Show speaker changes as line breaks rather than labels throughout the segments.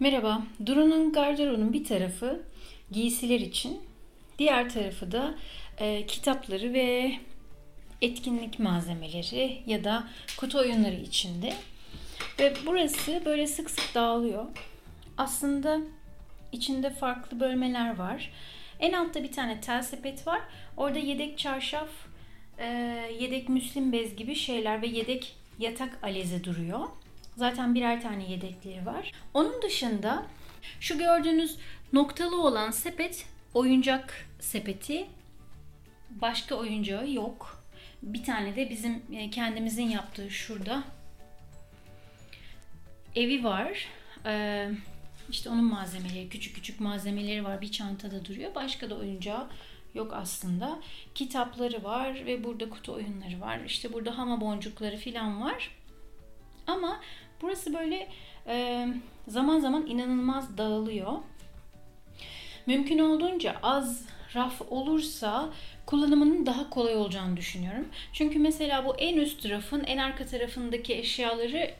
Merhaba. Duru'nun gardırobunun bir tarafı giysiler için, diğer tarafı da e, kitapları ve etkinlik malzemeleri ya da kutu oyunları içinde. Ve burası böyle sık sık dağılıyor. Aslında içinde farklı bölmeler var. En altta bir tane tel sepet var. Orada yedek çarşaf, e, yedek müslim bez gibi şeyler ve yedek yatak alezi duruyor. Zaten birer tane yedekleri var. Onun dışında şu gördüğünüz noktalı olan sepet oyuncak sepeti. Başka oyuncağı yok. Bir tane de bizim e, kendimizin yaptığı şurada evi var. Ee, işte onun malzemeleri, küçük küçük malzemeleri var. Bir çantada duruyor. Başka da oyuncağı yok aslında. Kitapları var ve burada kutu oyunları var. İşte burada hama boncukları falan var. Ama burası böyle e, zaman zaman inanılmaz dağılıyor. Mümkün olduğunca az raf olursa kullanımının daha kolay olacağını düşünüyorum. Çünkü mesela bu en üst rafın en arka tarafındaki eşyaları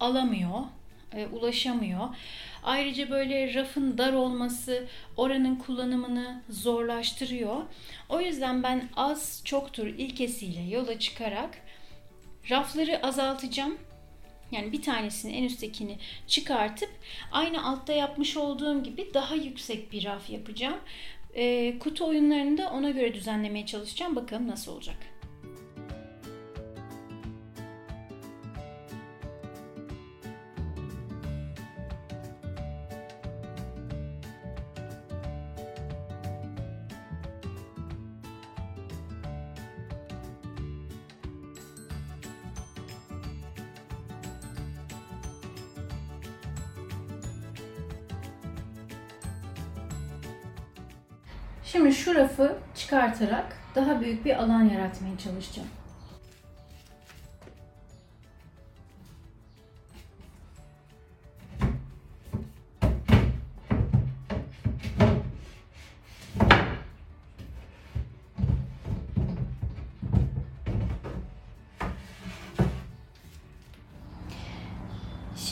alamıyor, e, ulaşamıyor. Ayrıca böyle rafın dar olması oranın kullanımını zorlaştırıyor. O yüzden ben az çoktur ilkesiyle yola çıkarak rafları azaltacağım. Yani bir tanesini en üsttekini çıkartıp aynı altta yapmış olduğum gibi daha yüksek bir raf yapacağım. E, kutu oyunlarını da ona göre düzenlemeye çalışacağım. Bakalım nasıl olacak. Şimdi şu rafı çıkartarak daha büyük bir alan yaratmaya çalışacağım.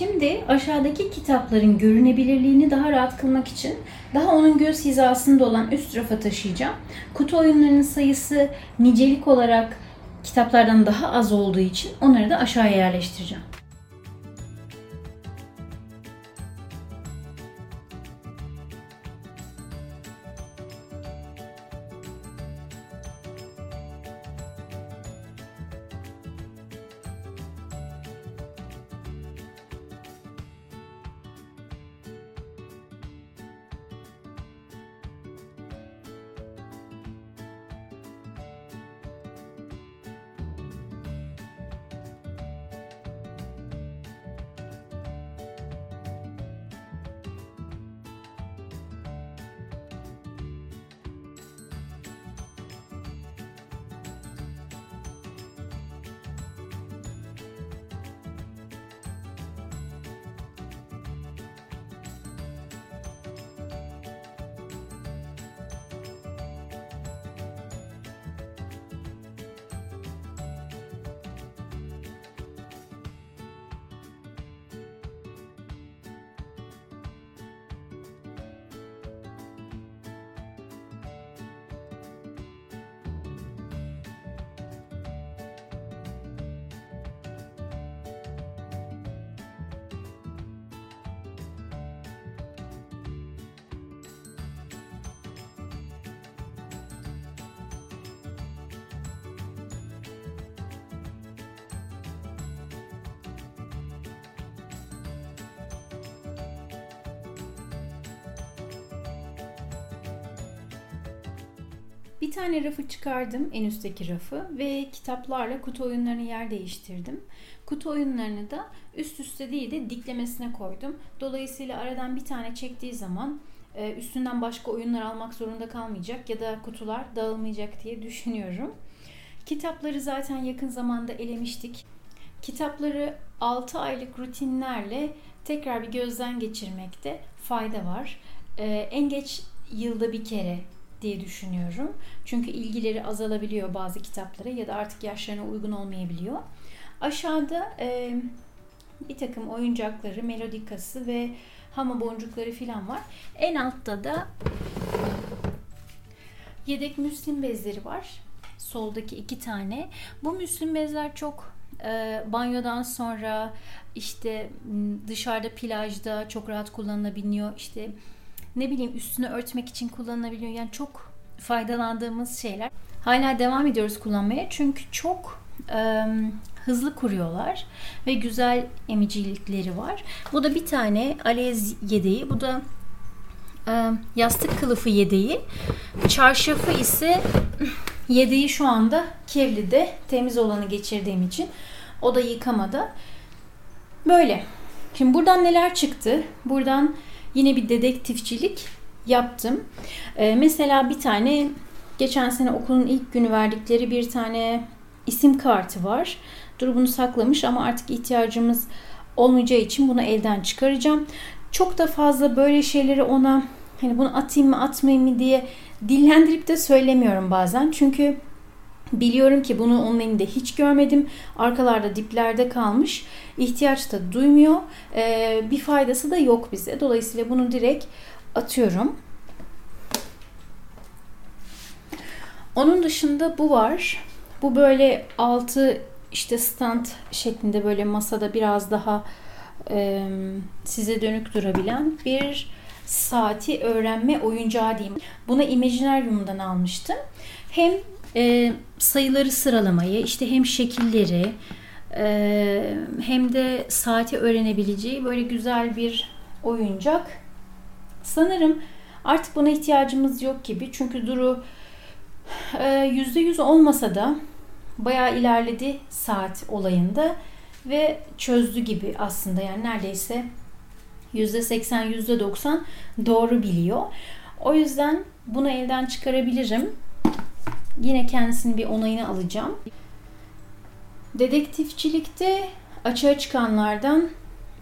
Şimdi aşağıdaki kitapların görünebilirliğini daha rahat kılmak için daha onun göz hizasında olan üst rafa taşıyacağım. Kutu oyunlarının sayısı nicelik olarak kitaplardan daha az olduğu için onları da aşağıya yerleştireceğim. Bir tane rafı çıkardım, en üstteki rafı ve kitaplarla kutu oyunlarını yer değiştirdim. Kutu oyunlarını da üst üste değil de diklemesine koydum. Dolayısıyla aradan bir tane çektiği zaman e, üstünden başka oyunlar almak zorunda kalmayacak ya da kutular dağılmayacak diye düşünüyorum. Kitapları zaten yakın zamanda elemiştik. Kitapları 6 aylık rutinlerle tekrar bir gözden geçirmekte fayda var. E, en geç yılda bir kere diye düşünüyorum. Çünkü ilgileri azalabiliyor bazı kitaplara ya da artık yaşlarına uygun olmayabiliyor. Aşağıda e, bir takım oyuncakları, melodikası ve hama boncukları falan var. En altta da yedek müslim bezleri var. Soldaki iki tane. Bu müslim bezler çok e, banyodan sonra işte dışarıda plajda çok rahat kullanılabiliyor. İşte ne bileyim üstünü örtmek için kullanılabiliyor. Yani çok faydalandığımız şeyler. Hala devam ediyoruz kullanmaya çünkü çok e, hızlı kuruyorlar ve güzel emicilikleri var. Bu da bir tane alez yedeği. Bu da e, yastık kılıfı yedeği. Çarşafı ise yedeği şu anda kirli de temiz olanı geçirdiğim için o da yıkamada. Böyle. Şimdi buradan neler çıktı? Buradan yine bir dedektifçilik yaptım. Ee, mesela bir tane geçen sene okulun ilk günü verdikleri bir tane isim kartı var. Dur bunu saklamış ama artık ihtiyacımız olmayacağı için bunu elden çıkaracağım. Çok da fazla böyle şeyleri ona hani bunu atayım mı atmayayım mı diye dillendirip de söylemiyorum bazen. Çünkü biliyorum ki bunu onun elinde hiç görmedim. Arkalarda diplerde kalmış. İhtiyaç da duymuyor. Ee, bir faydası da yok bize. Dolayısıyla bunu direkt atıyorum. Onun dışında bu var. Bu böyle altı işte stand şeklinde böyle masada biraz daha e, size dönük durabilen bir saati öğrenme oyuncağı diyeyim. Bunu Imaginarium'dan almıştım. Hem e, sayıları sıralamayı, işte hem şekilleri, e, hem de saati öğrenebileceği böyle güzel bir oyuncak. Sanırım artık buna ihtiyacımız yok gibi. Çünkü Duru %100 olmasa da bayağı ilerledi saat olayında ve çözdü gibi aslında yani neredeyse %80 %90 doğru biliyor. O yüzden bunu elden çıkarabilirim. Yine kendisinin bir onayını alacağım. Dedektifçilikte açığa çıkanlardan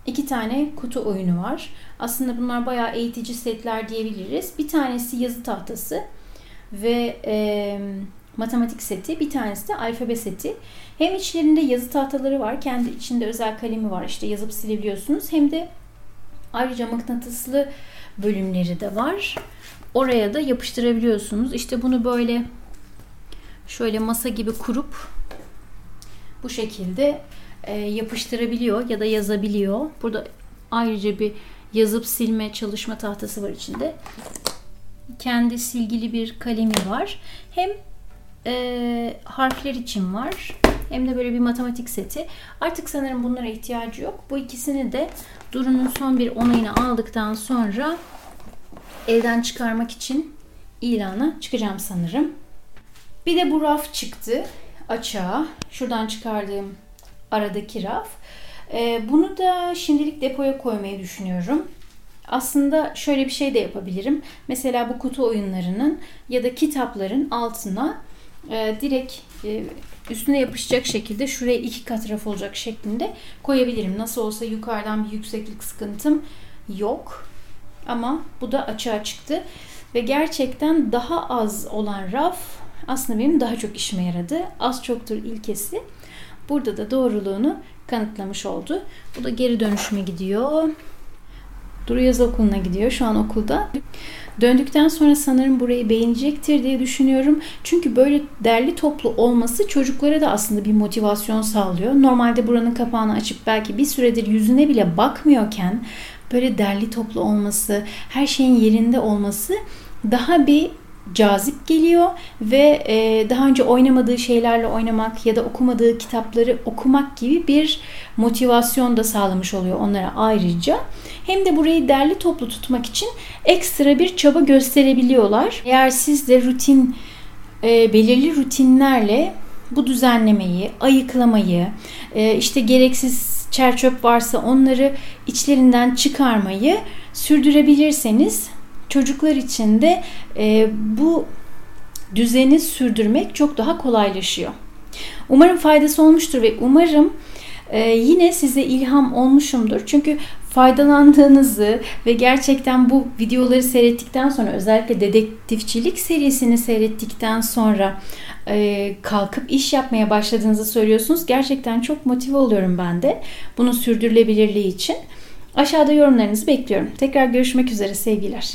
iki tane kutu oyunu var. Aslında bunlar bayağı eğitici setler diyebiliriz. Bir tanesi yazı tahtası ve e, matematik seti, bir tanesi de alfabe seti. Hem içlerinde yazı tahtaları var, kendi içinde özel kalemi var, işte yazıp silebiliyorsunuz. Hem de ayrıca mıknatıslı bölümleri de var. Oraya da yapıştırabiliyorsunuz. İşte bunu böyle şöyle masa gibi kurup bu şekilde e, yapıştırabiliyor ya da yazabiliyor. Burada ayrıca bir yazıp silme çalışma tahtası var içinde. Kendi silgili bir kalemi var. Hem e, harfler için var. Hem de böyle bir matematik seti. Artık sanırım bunlara ihtiyacı yok. Bu ikisini de Duru'nun son bir onayını aldıktan sonra elden çıkarmak için ilana çıkacağım sanırım. Bir de bu raf çıktı açığa. Şuradan çıkardığım aradaki raf. Ee, bunu da şimdilik depoya koymayı düşünüyorum. Aslında şöyle bir şey de yapabilirim. Mesela bu kutu oyunlarının ya da kitapların altına e, direkt e, üstüne yapışacak şekilde şuraya iki kat raf olacak şeklinde koyabilirim. Nasıl olsa yukarıdan bir yükseklik sıkıntım yok. Ama bu da açığa çıktı. Ve gerçekten daha az olan raf aslında benim daha çok işime yaradı. Az çoktur ilkesi. Burada da doğruluğunu kanıtlamış oldu. Bu da geri dönüşüme gidiyor. Duru Yaz Okulu'na gidiyor. Şu an okulda. Döndükten sonra sanırım burayı beğenecektir diye düşünüyorum. Çünkü böyle derli toplu olması çocuklara da aslında bir motivasyon sağlıyor. Normalde buranın kapağını açıp belki bir süredir yüzüne bile bakmıyorken böyle derli toplu olması, her şeyin yerinde olması daha bir cazip geliyor ve e, daha önce oynamadığı şeylerle oynamak ya da okumadığı kitapları okumak gibi bir motivasyon da sağlamış oluyor onlara ayrıca. Hem de burayı derli toplu tutmak için ekstra bir çaba gösterebiliyorlar. Eğer siz de rutin e, belirli rutinlerle bu düzenlemeyi, ayıklamayı, e, işte gereksiz çerçöp varsa onları içlerinden çıkarmayı sürdürebilirseniz çocuklar için de e, bu düzeni sürdürmek çok daha kolaylaşıyor. Umarım faydası olmuştur ve umarım ee, yine size ilham olmuşumdur. Çünkü faydalandığınızı ve gerçekten bu videoları seyrettikten sonra özellikle dedektifçilik serisini seyrettikten sonra e, kalkıp iş yapmaya başladığınızı söylüyorsunuz. Gerçekten çok motive oluyorum ben de bunun sürdürülebilirliği için. Aşağıda yorumlarınızı bekliyorum. Tekrar görüşmek üzere sevgiler.